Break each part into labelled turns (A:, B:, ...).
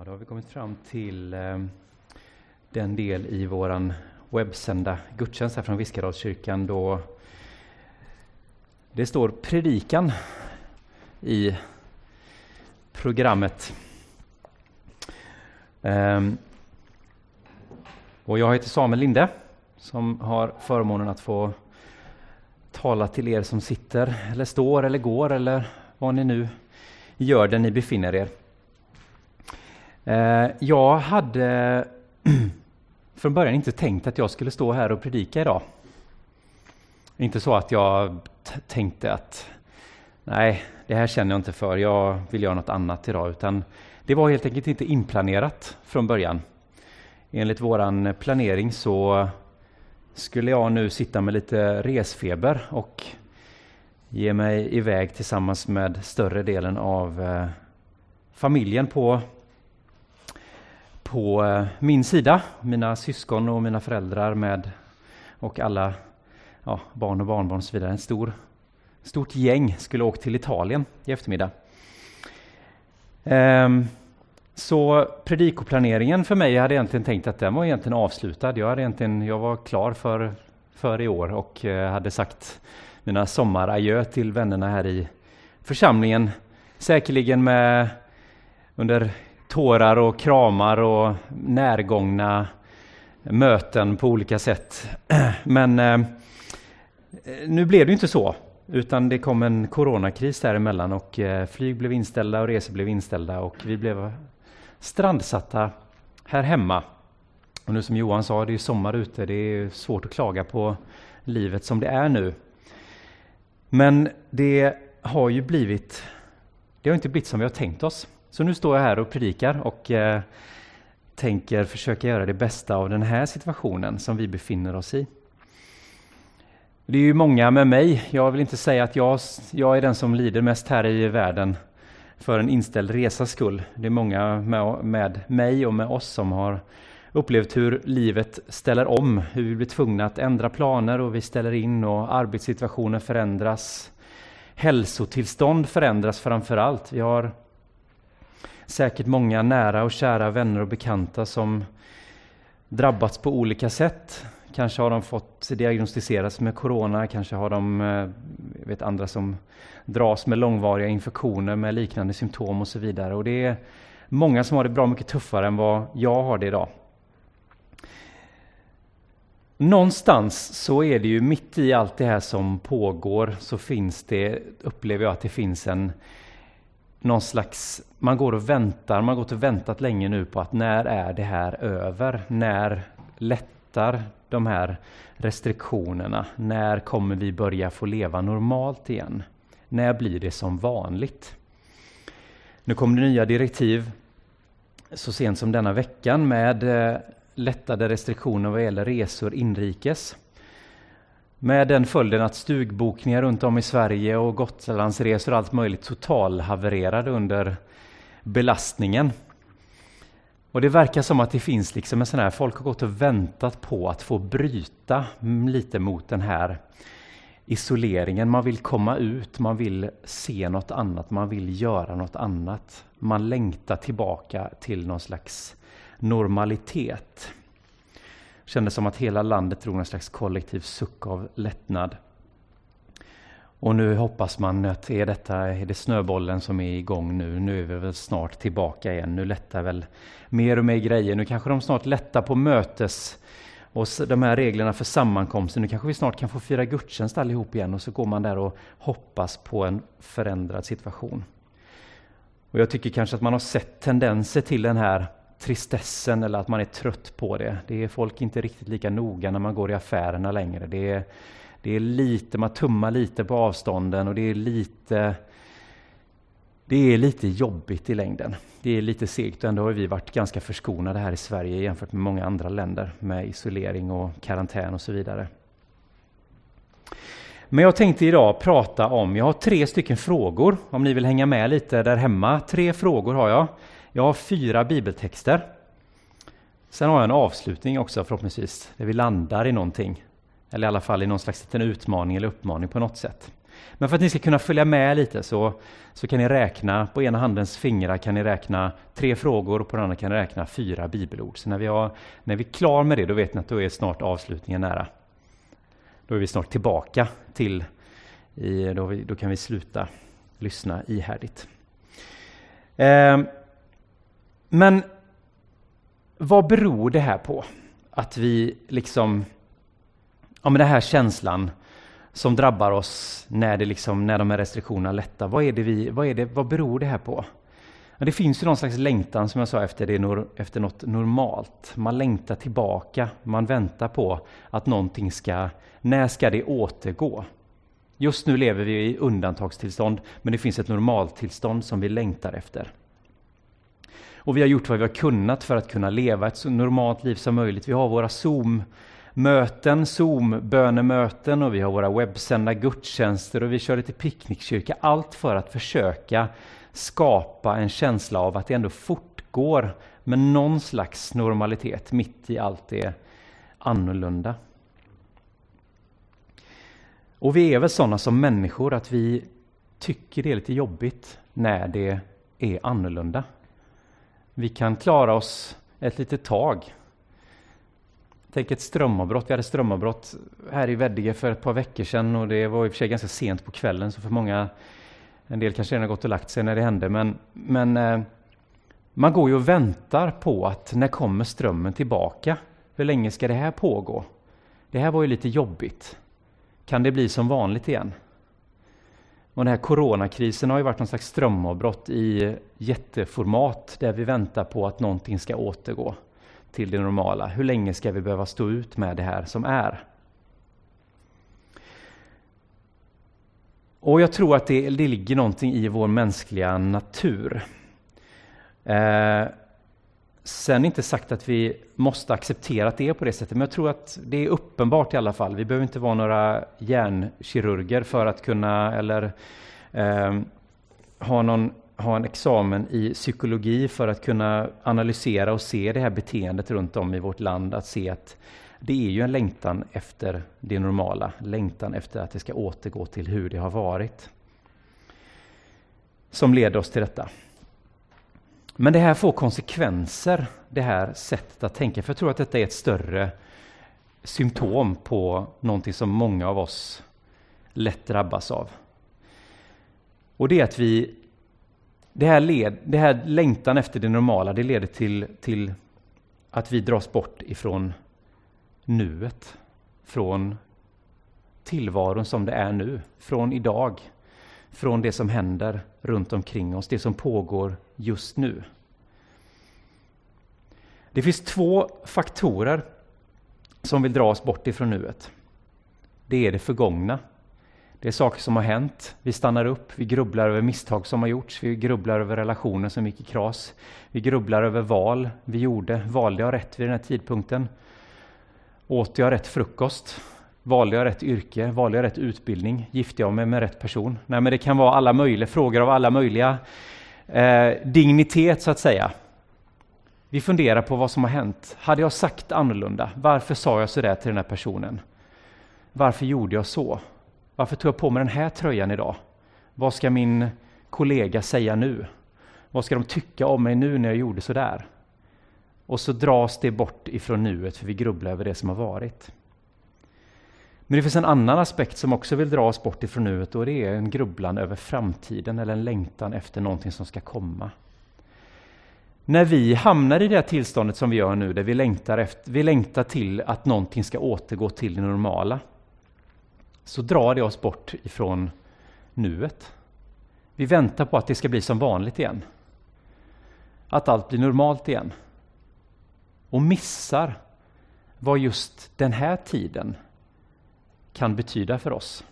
A: Ja, då har vi kommit fram till eh, den del i vår webbsända gudstjänst här från Viskadalskyrkan då det står predikan i programmet. Um, och jag heter Samuel Linde som har förmånen att få tala till er som sitter eller står eller går eller vad ni nu gör där ni befinner er. Eh, jag hade från början inte tänkt att jag skulle stå här och predika idag. Inte så att jag tänkte att nej, det här känner jag inte för, jag vill göra något annat idag, utan det var helt enkelt inte inplanerat från början. Enligt våran planering så skulle jag nu sitta med lite resfeber och ge mig iväg tillsammans med större delen av eh, familjen på på eh, min sida, mina syskon och mina föräldrar med och alla ja, barn och barnbarn och så vidare. En stor, stort gäng skulle åka till Italien i eftermiddag. Ehm, så predikoplaneringen för mig, jag hade egentligen tänkt att den var egentligen avslutad. Jag, hade egentligen, jag var klar för, för i år och eh, hade sagt mina sommaradjö till vännerna här i församlingen. Säkerligen med under tårar och kramar och närgångna möten på olika sätt. Men eh, nu blev det inte så, utan det kom en coronakris däremellan och eh, flyg blev inställda och resor blev inställda och vi blev strandsatta här hemma. Och nu som Johan sa, det är sommar ute, det är svårt att klaga på livet som det är nu. Men det har ju blivit, det har inte blivit som vi har tänkt oss. Så nu står jag här och predikar och eh, tänker försöka göra det bästa av den här situationen som vi befinner oss i. Det är ju många med mig. Jag vill inte säga att jag, jag är den som lider mest här i världen för en inställd resas skull. Det är många med, med mig och med oss som har upplevt hur livet ställer om, hur vi blir tvungna att ändra planer och vi ställer in och arbetssituationen förändras. Hälsotillstånd förändras framför allt. Vi har säkert många nära och kära vänner och bekanta som drabbats på olika sätt. Kanske har de fått diagnostiseras med corona, kanske har de eh, vet andra som dras med långvariga infektioner med liknande symptom och så vidare. Och det är många som har det bra mycket tuffare än vad jag har det idag. Någonstans så är det ju mitt i allt det här som pågår så finns det, upplever jag att det finns en någon slags, man går och väntar, man har gått och väntat länge nu på att när är det här över? När lättar de här restriktionerna? När kommer vi börja få leva normalt igen? När blir det som vanligt? Nu kom det nya direktiv så sent som denna veckan med eh, lättade restriktioner vad gäller resor inrikes. Med den följden att stugbokningar runt om i Sverige och Gotlandsresor och allt möjligt totalhavererade under belastningen. Och det verkar som att det finns liksom en sån här, folk har gått och väntat på att få bryta lite mot den här isoleringen. Man vill komma ut, man vill se något annat, man vill göra något annat. Man längtar tillbaka till någon slags normalitet kändes som att hela landet drog en slags kollektiv suck av lättnad. Och nu hoppas man att är detta är det snöbollen som är igång nu. Nu är vi väl snart tillbaka igen. Nu lättar väl mer och mer grejer. Nu kanske de snart lättar på mötes och de här reglerna för sammankomster. Nu kanske vi snart kan få fira gudstjänst allihop igen och så går man där och hoppas på en förändrad situation. Och jag tycker kanske att man har sett tendenser till den här tristessen eller att man är trött på det. Det är folk inte riktigt lika noga när man går i affärerna längre. Det är, det är lite, man tummar lite på avstånden och det är lite det är lite jobbigt i längden. Det är lite segt och ändå har vi varit ganska förskonade här i Sverige jämfört med många andra länder med isolering och karantän och så vidare. Men jag tänkte idag prata om, jag har tre stycken frågor om ni vill hänga med lite där hemma. Tre frågor har jag. Jag har fyra bibeltexter. Sen har jag en avslutning också förhoppningsvis, där vi landar i någonting. Eller i alla fall i någon slags liten utmaning eller uppmaning på något sätt. Men för att ni ska kunna följa med lite så, så kan ni räkna, på ena handens fingrar kan ni räkna tre frågor och på den andra kan ni räkna fyra bibelord. Så när vi, har, när vi är klara med det, då vet ni att då är snart avslutningen nära. Då är vi snart tillbaka till, i, då, vi, då kan vi sluta lyssna ihärdigt. Eh, men vad beror det här på? Att vi liksom, ja men den här känslan som drabbar oss när, det liksom, när de här restriktionerna lättar. Vad, är det vi, vad, är det, vad beror det här på? Ja, det finns ju någon slags längtan som jag sa efter, det, efter något normalt. Man längtar tillbaka, man väntar på att någonting ska, när ska det återgå? Just nu lever vi i undantagstillstånd, men det finns ett normaltillstånd som vi längtar efter. Och vi har gjort vad vi har kunnat för att kunna leva ett så normalt liv som möjligt. Vi har våra Zoom-möten, Zoom-bönemöten och vi har våra webbsända gudstjänster och vi kör lite picknickkyrka. Allt för att försöka skapa en känsla av att det ändå fortgår med någon slags normalitet mitt i allt det annorlunda. Och vi är väl sådana som människor att vi tycker det är lite jobbigt när det är annorlunda. Vi kan klara oss ett litet tag. Tänk ett strömavbrott. Vi hade strömavbrott här i Veddige för ett par veckor sedan och det var i och för sig ganska sent på kvällen så för många, en del kanske redan gått och lagt sig när det hände, men, men eh, man går ju och väntar på att när kommer strömmen tillbaka? Hur länge ska det här pågå? Det här var ju lite jobbigt. Kan det bli som vanligt igen? Och den här coronakrisen har ju varit någon slags strömavbrott i jätteformat där vi väntar på att någonting ska återgå till det normala. Hur länge ska vi behöva stå ut med det här som är? Och jag tror att det, det ligger någonting i vår mänskliga natur. Eh, Sen inte sagt att vi måste acceptera att det är på det sättet, men jag tror att det är uppenbart i alla fall. Vi behöver inte vara några hjärnkirurger för att kunna, eller eh, ha, någon, ha en examen i psykologi för att kunna analysera och se det här beteendet runt om i vårt land, att se att det är ju en längtan efter det normala, längtan efter att det ska återgå till hur det har varit, som leder oss till detta. Men det här får konsekvenser, det här sättet att tänka. För jag tror att detta är ett större symptom på någonting som många av oss lätt drabbas av. Och det är att vi, det här, led, det här längtan efter det normala, det leder till, till att vi dras bort ifrån nuet. Från tillvaron som det är nu, från idag från det som händer runt omkring oss, det som pågår just nu. Det finns två faktorer som vill dra oss bort ifrån nuet. Det är det förgångna. Det är saker som har hänt. Vi stannar upp, vi grubblar över misstag som har gjorts, vi grubblar över relationer som gick i kras. Vi grubblar över val vi gjorde. Valde jag rätt vid den här tidpunkten? Åt jag rätt frukost? Valde jag rätt yrke? Valde jag rätt utbildning? Gifte jag mig med rätt person? Nej, men det kan vara alla möjliga frågor av alla möjliga eh, dignitet, så att säga. Vi funderar på vad som har hänt. Hade jag sagt annorlunda? Varför sa jag så där till den här personen? Varför gjorde jag så? Varför tog jag på mig den här tröjan idag? Vad ska min kollega säga nu? Vad ska de tycka om mig nu när jag gjorde så där? Och så dras det bort ifrån nuet för vi grubblar över det som har varit. Men det finns en annan aspekt som också vill dra oss bort ifrån nuet och det är en grubblan över framtiden eller en längtan efter någonting som ska komma. När vi hamnar i det här tillståndet som vi gör nu, där vi längtar, efter, vi längtar till att någonting ska återgå till det normala, så drar det oss bort ifrån nuet. Vi väntar på att det ska bli som vanligt igen. Att allt blir normalt igen. Och missar vad just den här tiden kan betyda för oss.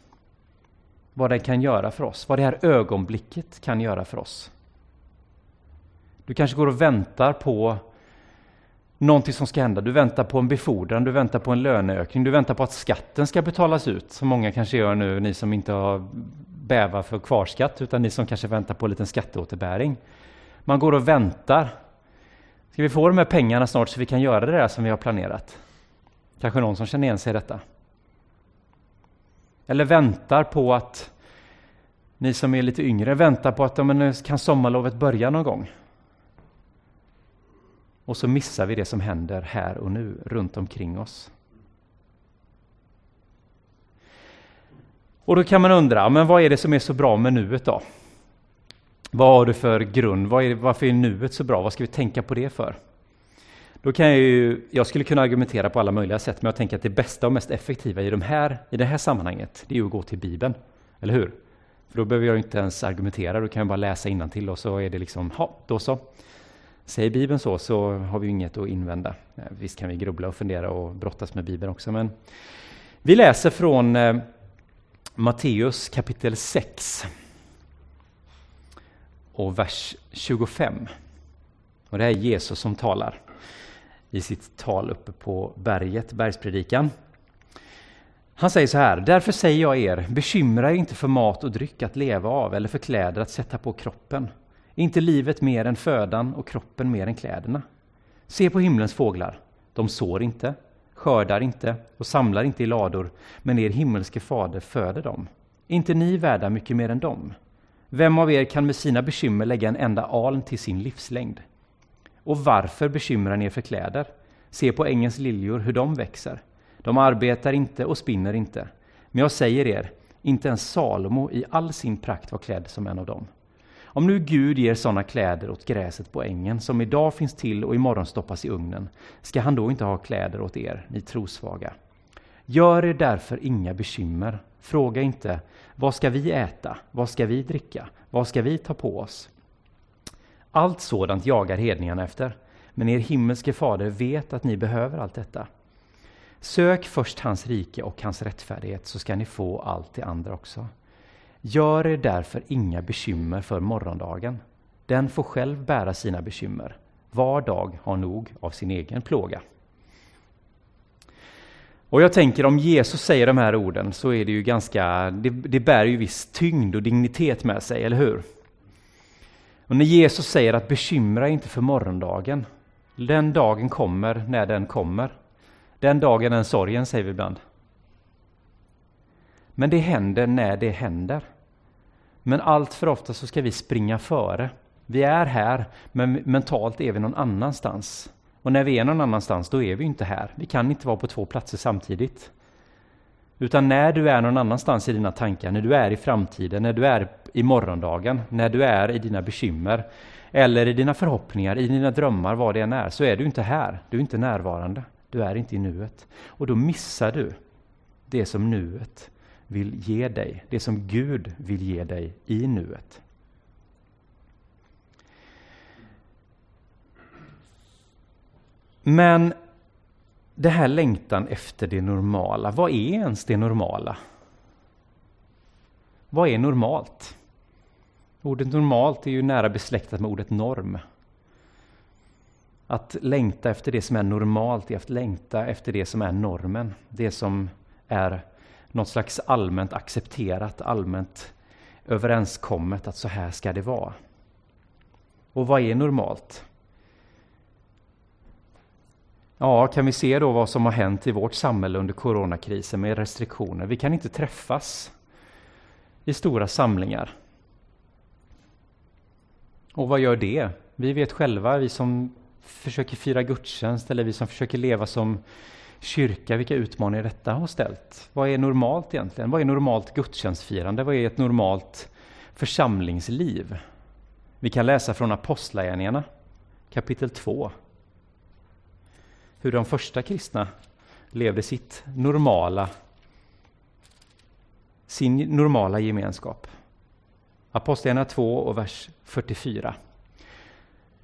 A: Vad den kan göra för oss, vad det här ögonblicket kan göra för oss. Du kanske går och väntar på någonting som ska hända. Du väntar på en befordran, du väntar på en löneökning, du väntar på att skatten ska betalas ut, som många kanske gör nu, ni som inte har bävar för kvarskatt, utan ni som kanske väntar på en liten skatteåterbäring. Man går och väntar. Ska vi få de här pengarna snart så vi kan göra det där som vi har planerat? Kanske någon som känner igen sig i detta? Eller väntar på att Ni som är lite yngre, väntar på att men, kan sommarlovet börja någon gång. Och så missar vi det som händer här och nu, runt omkring oss. Och då kan man undra, men vad är det som är så bra med nuet då? Vad har du för grund? Vad är, varför är nuet så bra? Vad ska vi tänka på det för? Då kan jag ju, jag skulle kunna argumentera på alla möjliga sätt, men jag tänker att det bästa och mest effektiva i, de här, i det här sammanhanget, det är att gå till Bibeln. Eller hur? För då behöver jag inte ens argumentera, då kan jag bara läsa till och så är det liksom, ja, då så. Säger Bibeln så, så har vi inget att invända. Visst kan vi grubbla och fundera och brottas med Bibeln också, men vi läser från eh, Matteus kapitel 6 och vers 25. Och det är Jesus som talar i sitt tal uppe på berget, bergspredikan. Han säger så här, därför säger jag er, bekymra er inte för mat och dryck att leva av eller för kläder att sätta på kroppen. inte livet mer än födan och kroppen mer än kläderna? Se på himlens fåglar, de sår inte, skördar inte och samlar inte i lador, men er himmelske fader föder dem. inte ni värda mycket mer än dem? Vem av er kan med sina bekymmer lägga en enda aln till sin livslängd? Och varför bekymrar ni er för kläder? Se på ängens liljor, hur de växer. De arbetar inte och spinner inte. Men jag säger er, inte ens Salomo i all sin prakt var klädd som en av dem. Om nu Gud ger sådana kläder åt gräset på ängen, som idag finns till och imorgon stoppas i ugnen, ska han då inte ha kläder åt er, ni trosvaga? Gör er därför inga bekymmer. Fråga inte, vad ska vi äta? Vad ska vi dricka? Vad ska vi ta på oss? Allt sådant jagar hedningarna efter, men er himmelske fader vet att ni behöver allt detta. Sök först hans rike och hans rättfärdighet, så ska ni få allt det andra också. Gör er därför inga bekymmer för morgondagen. Den får själv bära sina bekymmer. Var dag har nog av sin egen plåga. Och jag tänker om Jesus säger de här orden så är det ju ganska, det, det bär ju viss tyngd och dignitet med sig, eller hur? Och när Jesus säger att bekymra inte för morgondagen, den dagen kommer när den kommer. Den dagen, den sorgen, säger vi ibland. Men det händer när det händer. Men allt för ofta så ska vi springa före. Vi är här, men mentalt är vi någon annanstans. Och när vi är någon annanstans, då är vi inte här. Vi kan inte vara på två platser samtidigt. Utan när du är någon annanstans i dina tankar, när du är i framtiden, när du är i morgondagen, när du är i dina bekymmer, eller i dina förhoppningar, i dina drömmar, vad det än är, så är du inte här. Du är inte närvarande. Du är inte i nuet. Och då missar du det som nuet vill ge dig, det som Gud vill ge dig i nuet. Men det här längtan efter det normala, vad är ens det normala? Vad är normalt? Ordet normalt är ju nära besläktat med ordet norm. Att längta efter det som är normalt är att längta efter det som är normen. Det som är något slags allmänt accepterat, allmänt överenskommet att så här ska det vara. Och vad är normalt? Ja, kan vi se då vad som har hänt i vårt samhälle under coronakrisen med restriktioner? Vi kan inte träffas i stora samlingar. Och vad gör det? Vi vet själva, vi som försöker fira gudstjänst eller vi som försöker leva som kyrka, vilka utmaningar detta har ställt. Vad är normalt egentligen? Vad är normalt gudstjänstfirande? Vad är ett normalt församlingsliv? Vi kan läsa från Apostlagärningarna kapitel 2 hur de första kristna levde sitt normala, sin normala gemenskap. Apostlagärningarna 2 och vers 44.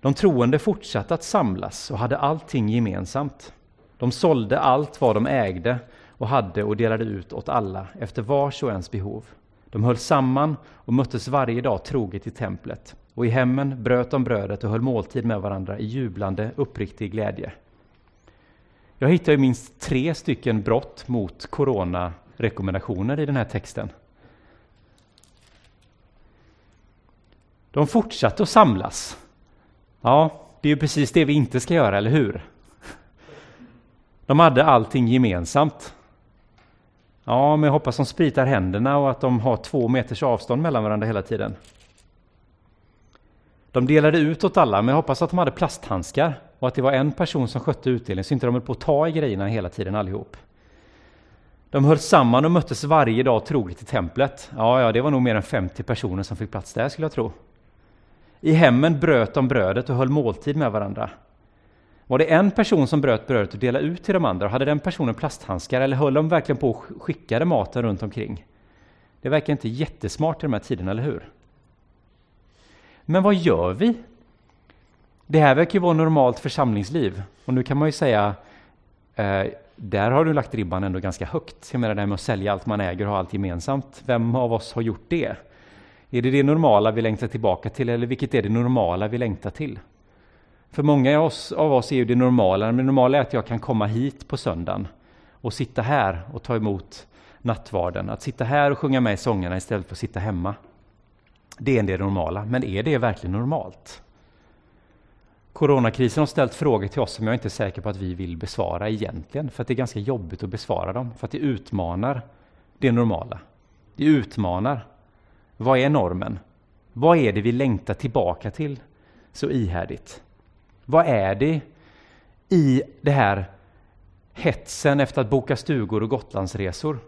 A: De troende fortsatte att samlas och hade allting gemensamt. De sålde allt vad de ägde och hade och delade ut åt alla efter vars och ens behov. De höll samman och möttes varje dag troget i templet och i hemmen bröt de brödet och höll måltid med varandra i jublande, uppriktig glädje. Jag hittar ju minst tre stycken brott mot coronarekommendationer i den här texten. De fortsatte att samlas. Ja, det är ju precis det vi inte ska göra, eller hur? De hade allting gemensamt. Ja, men jag hoppas de spritar händerna och att de har två meters avstånd mellan varandra hela tiden. De delade ut åt alla, men jag hoppas att de hade plasthandskar och att det var en person som skötte utdelningen så inte de höll på att ta i grejerna hela tiden allihop. De höll samman och möttes varje dag troget i templet. Ja, ja, det var nog mer än 50 personer som fick plats där skulle jag tro. I hemmen bröt de brödet och höll måltid med varandra. Var det en person som bröt brödet och delade ut till de andra, hade den personen plasthandskar eller höll de verkligen på och skickade maten runt omkring? Det verkar inte jättesmart i de här tiderna, eller hur? Men vad gör vi? Det här verkar ju vara normalt församlingsliv. Och nu kan man ju säga, eh, där har du lagt ribban ändå ganska högt. Jag menar det här med att sälja allt man äger och ha allt gemensamt. Vem av oss har gjort det? Är det det normala vi längtar tillbaka till eller vilket är det normala vi längtar till? För många av oss, av oss är ju det normala, men det normala är att jag kan komma hit på söndagen och sitta här och ta emot nattvarden. Att sitta här och sjunga med i sångerna istället för att sitta hemma. Det är det normala, men är det verkligen normalt? Coronakrisen har ställt frågor till oss som jag inte är säker på att vi vill besvara egentligen, för att det är ganska jobbigt att besvara dem, för att det utmanar det normala. Det utmanar. Vad är normen? Vad är det vi längtar tillbaka till så ihärdigt? Vad är det i det här hetsen efter att boka stugor och Gotlandsresor?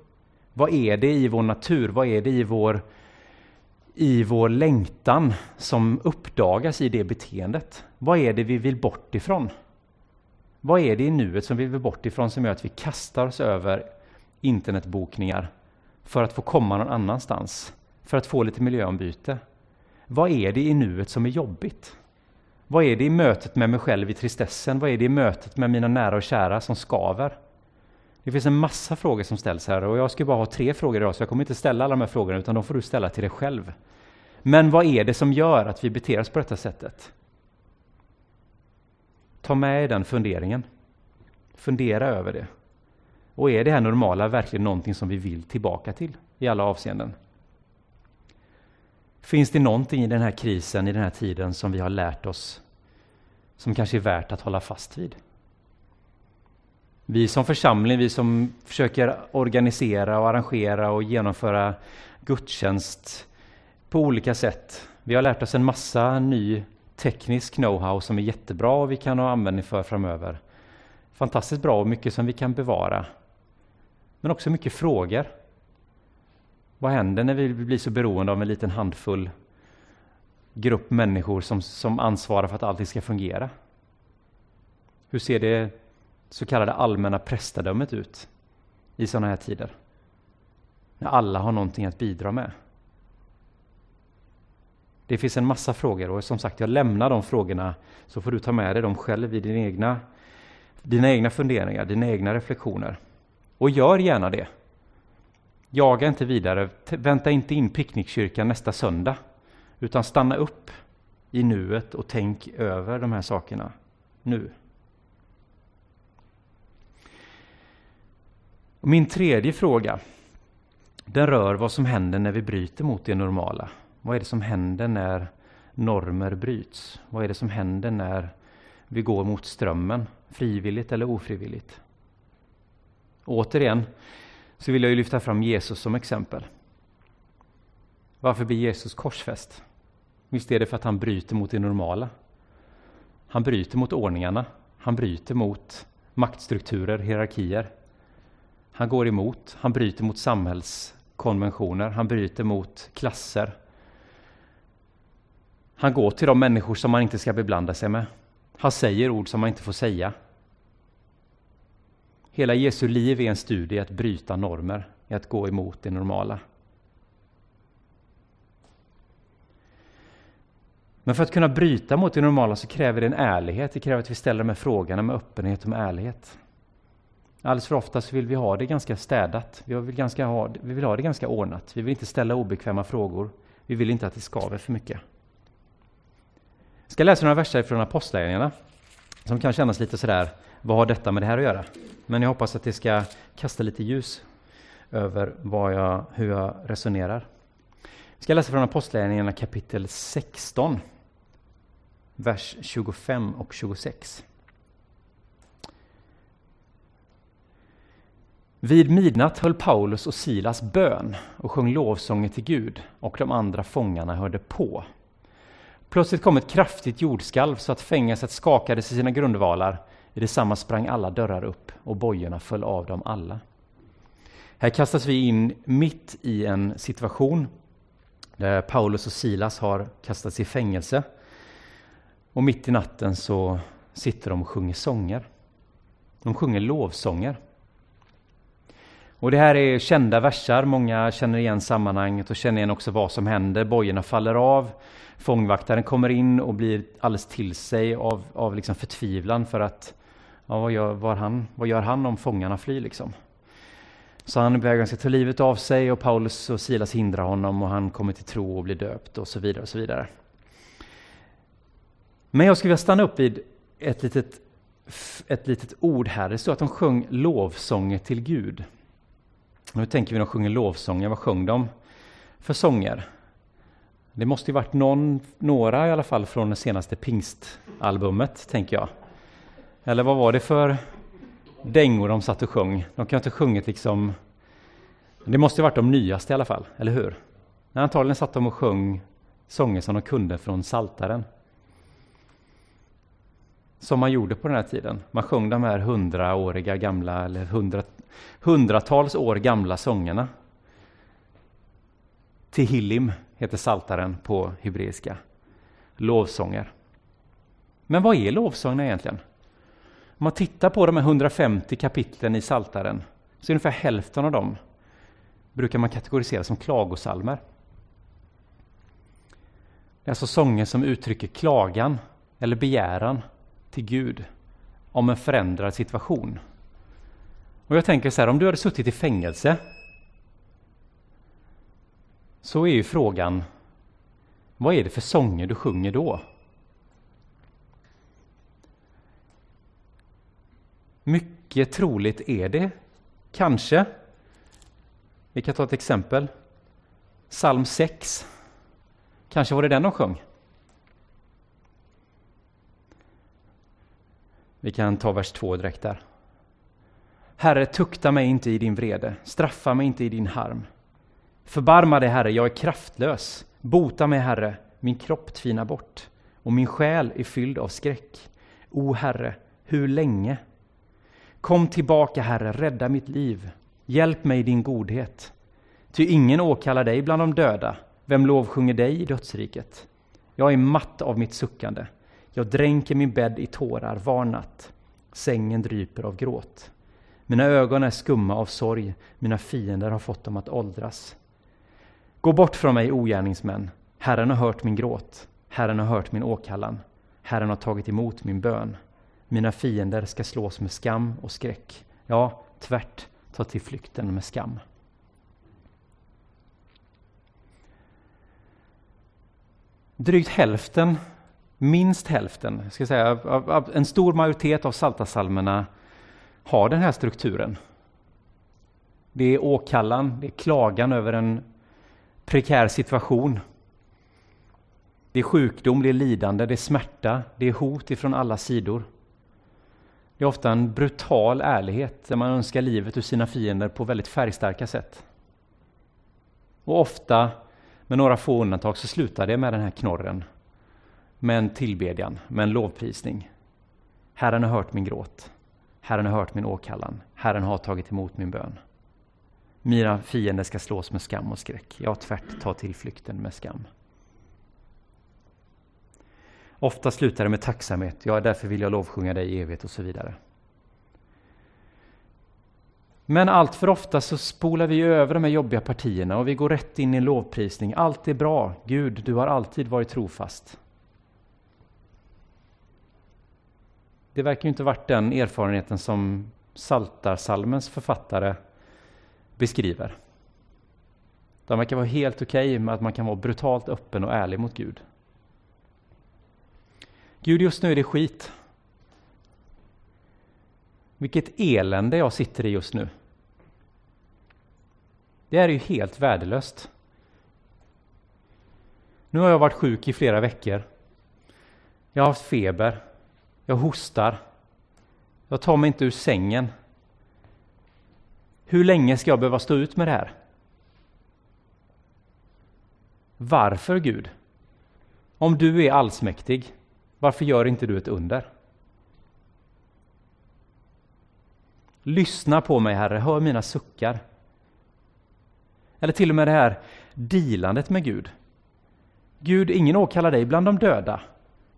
A: Vad är det i vår natur? Vad är det i vår, i vår längtan som uppdagas i det beteendet? Vad är det vi vill bort ifrån? Vad är det i nuet som vi vill bort ifrån som gör att vi kastar oss över internetbokningar för att få komma någon annanstans? För att få lite miljöombyte? Vad är det i nuet som är jobbigt? Vad är det i mötet med mig själv i tristessen? Vad är det i mötet med mina nära och kära som skaver? Det finns en massa frågor som ställs här och jag ska bara ha tre frågor idag så jag kommer inte ställa alla de här frågorna utan de får du ställa till dig själv. Men vad är det som gör att vi beter oss på detta sättet? Ta med den funderingen. Fundera över det. Och är det här normala verkligen någonting som vi vill tillbaka till i alla avseenden? Finns det någonting i den här krisen, i den här tiden, som vi har lärt oss som kanske är värt att hålla fast vid? Vi som församling, vi som försöker organisera och arrangera och genomföra gudstjänst på olika sätt. Vi har lärt oss en massa ny teknisk know-how som är jättebra och vi kan ha användning för framöver. Fantastiskt bra och mycket som vi kan bevara. Men också mycket frågor vad händer när vi blir så beroende av en liten handfull grupp människor som, som ansvarar för att allting ska fungera? Hur ser det så kallade allmänna prästadömet ut i sådana här tider? När alla har någonting att bidra med. Det finns en massa frågor och som sagt, jag lämnar de frågorna så får du ta med dig dem själv i din egna, dina egna funderingar, dina egna reflektioner. Och gör gärna det. Jaga inte vidare, vänta inte in picknickkyrkan nästa söndag, utan stanna upp i nuet och tänk över de här sakerna nu. Och min tredje fråga, den rör vad som händer när vi bryter mot det normala. Vad är det som händer när normer bryts? Vad är det som händer när vi går mot strömmen, frivilligt eller ofrivilligt? Återigen, så vill jag ju lyfta fram Jesus som exempel. Varför blir Jesus korsfäst? Visst är det för att han bryter mot det normala. Han bryter mot ordningarna. Han bryter mot maktstrukturer, hierarkier. Han går emot, han bryter mot samhällskonventioner, han bryter mot klasser. Han går till de människor som man inte ska beblanda sig med. Han säger ord som man inte får säga. Hela Jesu liv är en studie i att bryta normer, i att gå emot det normala. Men för att kunna bryta mot det normala så kräver det en ärlighet. Det kräver att vi ställer de här frågorna med öppenhet och med ärlighet. Alldeles för ofta så vill vi ha det ganska städat. Vi vill, ganska ha, vi vill ha det ganska ordnat. Vi vill inte ställa obekväma frågor. Vi vill inte att det skaver för mycket. Jag ska läsa några verser från Apostlagärningarna som kan kännas lite sådär, vad har detta med det här att göra? Men jag hoppas att det ska kasta lite ljus över vad jag, hur jag resonerar. Jag ska läsa från Apostlagärningarna kapitel 16, vers 25 och 26. Vid midnatt höll Paulus och Silas bön och sjöng lovsånger till Gud och de andra fångarna hörde på. Plötsligt kom ett kraftigt jordskalv så att fängelset skakades i sina grundvalar. I detsamma sprang alla dörrar upp och bojorna föll av dem alla. Här kastas vi in mitt i en situation där Paulus och Silas har kastats i fängelse. Och mitt i natten så sitter de och sjunger sånger. De sjunger lovsånger. Och det här är kända versar, många känner igen sammanhanget och känner igen också vad som händer. Bojorna faller av, fångvaktaren kommer in och blir alldeles till sig av, av liksom förtvivlan för att ja, vad, gör, vad, han, vad gör han om fångarna flyr liksom? Så han är på väg att ta livet av sig och Paulus och Silas hindrar honom och han kommer till tro och blir döpt och så vidare. och så vidare. Men jag skulle vilja stanna upp vid ett litet, ett litet ord här. Det står att de sjöng lovsånger till Gud. Nu tänker vi när de sjunger lovsånger, vad sjöng de för sånger? Det måste ju varit någon, några i alla fall från det senaste pingstalbumet, tänker jag. Eller vad var det för dängor de satt och sjöng? De kan inte ha sjungit liksom... Det måste ju varit de nyaste i alla fall, eller hur? Men antagligen satt de och sjöng sånger som de kunde från Saltaren. Som man gjorde på den här tiden. Man sjöng de här hundraåriga gamla, eller hundra, hundratals år gamla sångerna. Tehillim heter saltaren på hebreiska. Lovsånger. Men vad är lovsångerna egentligen? Om man tittar på de här 150 kapitlen i saltaren så är ungefär hälften av dem brukar man kategorisera som klagosalmer. Det är alltså sånger som uttrycker klagan eller begäran till Gud om en förändrad situation. Och jag tänker så här, om du hade suttit i fängelse så är ju frågan, vad är det för sånger du sjunger då? Mycket troligt är det kanske, vi kan ta ett exempel, psalm 6. Kanske var det den de sjöng? Vi kan ta vers 2 direkt där. Herre, tukta mig inte i din vrede, straffa mig inte i din harm. Förbarma dig, Herre, jag är kraftlös. Bota mig, Herre, min kropp tvinar bort och min själ är fylld av skräck. O Herre, hur länge? Kom tillbaka, Herre, rädda mitt liv. Hjälp mig i din godhet. Ty ingen åkallar dig bland de döda. Vem lovsjunger dig i dödsriket? Jag är matt av mitt suckande. Jag dränker min bädd i tårar var natt. Sängen dryper av gråt. Mina ögon är skumma av sorg. Mina fiender har fått dem att åldras. Gå bort från mig, ogärningsmän. Herren har hört min gråt. Herren har hört min åkallan. Herren har tagit emot min bön. Mina fiender ska slås med skam och skräck. Ja, tvärt ta till flykten med skam. Drygt hälften, minst hälften, ska säga, en stor majoritet av saltasalmerna har den här strukturen. Det är åkallan, det är klagan över en prekär situation. Det är sjukdom, det är lidande, det är smärta, det är hot ifrån alla sidor. Det är ofta en brutal ärlighet där man önskar livet ur sina fiender på väldigt färgstarka sätt. Och ofta, med några få undantag, så slutar det med den här knorren. Med en tillbedjan, med en lovprisning. Herren har hört min gråt. Herren har hört min åkallan. Herren har tagit emot min bön. Mina fiender ska slås med skam och skräck. Jag tvärt tar tillflykten med skam. Ofta slutar det med tacksamhet. Ja, därför vill jag lovsjunga dig i evighet och så vidare. Men allt för ofta så spolar vi över de här jobbiga partierna och vi går rätt in i en lovprisning. Allt är bra. Gud, du har alltid varit trofast. Det verkar ju inte varit den erfarenheten som Saltarsalmens författare beskriver. De verkar vara helt okej okay med att man kan vara brutalt öppen och ärlig mot Gud. Gud, just nu är det skit. Vilket elände jag sitter i just nu. Det är ju helt värdelöst. Nu har jag varit sjuk i flera veckor. Jag har haft feber. Jag hostar. Jag tar mig inte ur sängen. Hur länge ska jag behöva stå ut med det här? Varför Gud? Om du är allsmäktig, varför gör inte du ett under? Lyssna på mig Herre, hör mina suckar. Eller till och med det här dealandet med Gud. Gud, ingen åkallar dig bland de döda.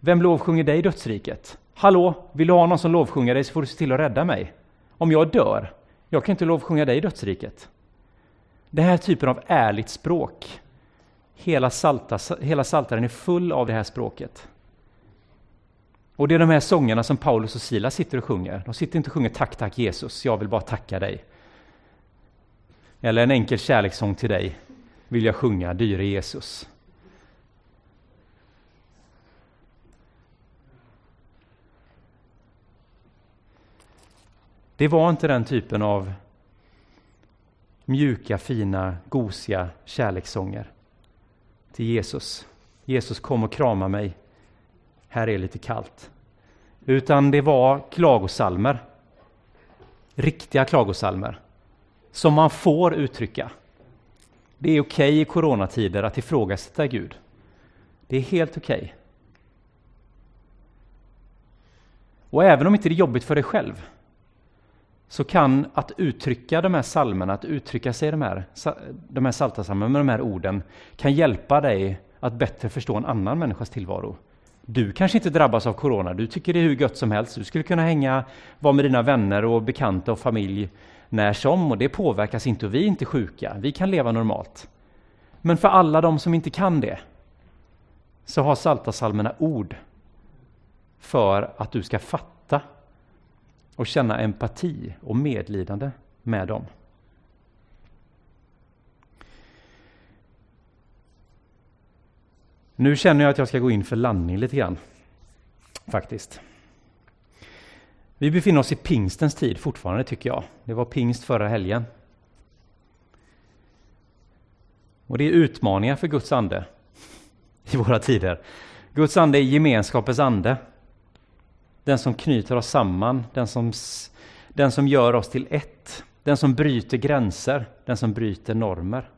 A: Vem lovsjunger dig i dödsriket? Hallå, vill du ha någon som lovsjunger dig så får du se till att rädda mig. Om jag dör, jag kan inte lovsjunga dig i dödsriket. Den här typen av ärligt språk, hela, salta, hela saltaren är full av det här språket. Och det är de här sångerna som Paulus och Silas sitter och sjunger. De sitter inte och sjunger Tack, tack Jesus, jag vill bara tacka dig. Eller en enkel kärlekssång till dig vill jag sjunga, dyre Jesus. Det var inte den typen av mjuka, fina, gosiga kärlekssånger till Jesus. Jesus kom och krama mig. Här är lite kallt. Utan det var klagosalmer. Riktiga klagosalmer. Som man får uttrycka. Det är okej okay i coronatider att ifrågasätta Gud. Det är helt okej. Okay. Och även om inte det är jobbigt för dig själv så kan att uttrycka de här salmerna, att uttrycka sig i de här, de här saltasalmerna med de här orden, kan hjälpa dig att bättre förstå en annan människas tillvaro. Du kanske inte drabbas av corona, du tycker det är hur gött som helst. Du skulle kunna hänga, vara med dina vänner och bekanta och familj när som och det påverkas inte och vi är inte sjuka. Vi kan leva normalt. Men för alla de som inte kan det så har saltasalmerna ord för att du ska fatta och känna empati och medlidande med dem. Nu känner jag att jag ska gå in för landning lite grann, faktiskt. Vi befinner oss i pingstens tid fortfarande tycker jag. Det var pingst förra helgen. Och det är utmaningar för Guds ande i våra tider. Guds ande är gemenskapens ande. Den som knyter oss samman, den som, den som gör oss till ett. Den som bryter gränser, den som bryter normer.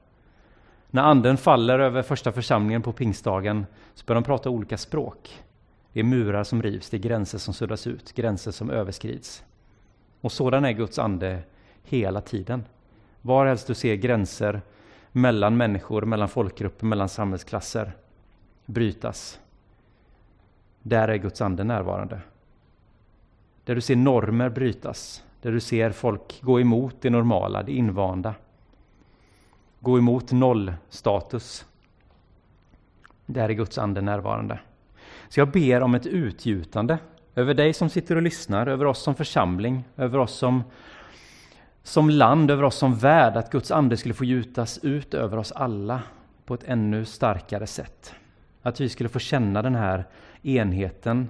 A: När anden faller över första församlingen på pingstdagen så börjar de prata olika språk. Det är murar som rivs, det är gränser som suddas ut, gränser som överskrids. Och sådan är Guds ande hela tiden. Varhelst du ser gränser mellan människor, mellan folkgrupper, mellan samhällsklasser brytas. Där är Guds ande närvarande. Där du ser normer brytas, där du ser folk gå emot det normala, det invanda. Gå emot nollstatus. Där är Guds ande närvarande. Så jag ber om ett utgjutande över dig som sitter och lyssnar, över oss som församling, över oss som, som land, över oss som värld, att Guds ande skulle få gjutas ut över oss alla på ett ännu starkare sätt. Att vi skulle få känna den här enheten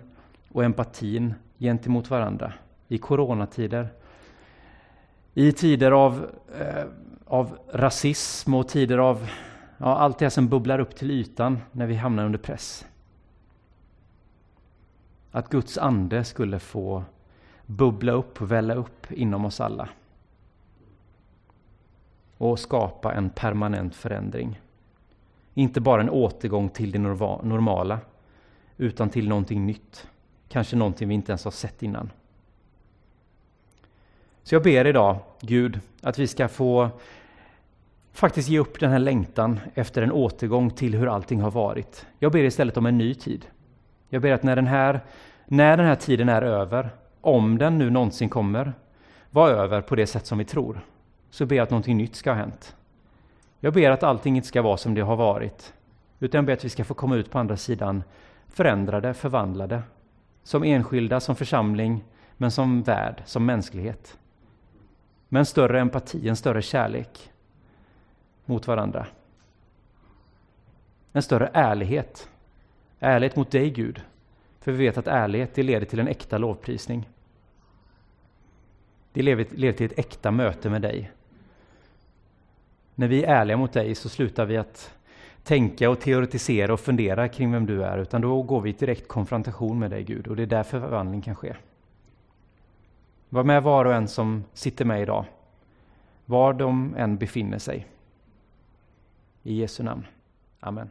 A: och empatin gentemot varandra i coronatider. I tider av, eh, av rasism och tider av ja, allt det som bubblar upp till ytan när vi hamnar under press. Att Guds ande skulle få bubbla upp och välla upp inom oss alla. Och skapa en permanent förändring. Inte bara en återgång till det normala, utan till någonting nytt. Kanske någonting vi inte ens har sett innan. Så jag ber idag, Gud, att vi ska få faktiskt ge upp den här längtan efter en återgång till hur allting har varit. Jag ber istället om en ny tid. Jag ber att när den här, när den här tiden är över, om den nu någonsin kommer vara över på det sätt som vi tror, så ber jag att någonting nytt ska ha hänt. Jag ber att allting inte ska vara som det har varit, utan jag ber att vi ska få komma ut på andra sidan förändrade, förvandlade, som enskilda, som församling, men som värld, som mänsklighet. Med en större empati, en större kärlek mot varandra. En större ärlighet. Ärlighet mot dig, Gud. För vi vet att ärlighet det leder till en äkta lovprisning. Det leder till ett äkta möte med dig. När vi är ärliga mot dig så slutar vi att tänka och teoretisera och fundera kring vem du är, utan då går vi i direkt konfrontation med dig Gud och det är därför förvandling kan ske. Var med var och en som sitter med idag. var de än befinner sig. I Jesu namn. Amen.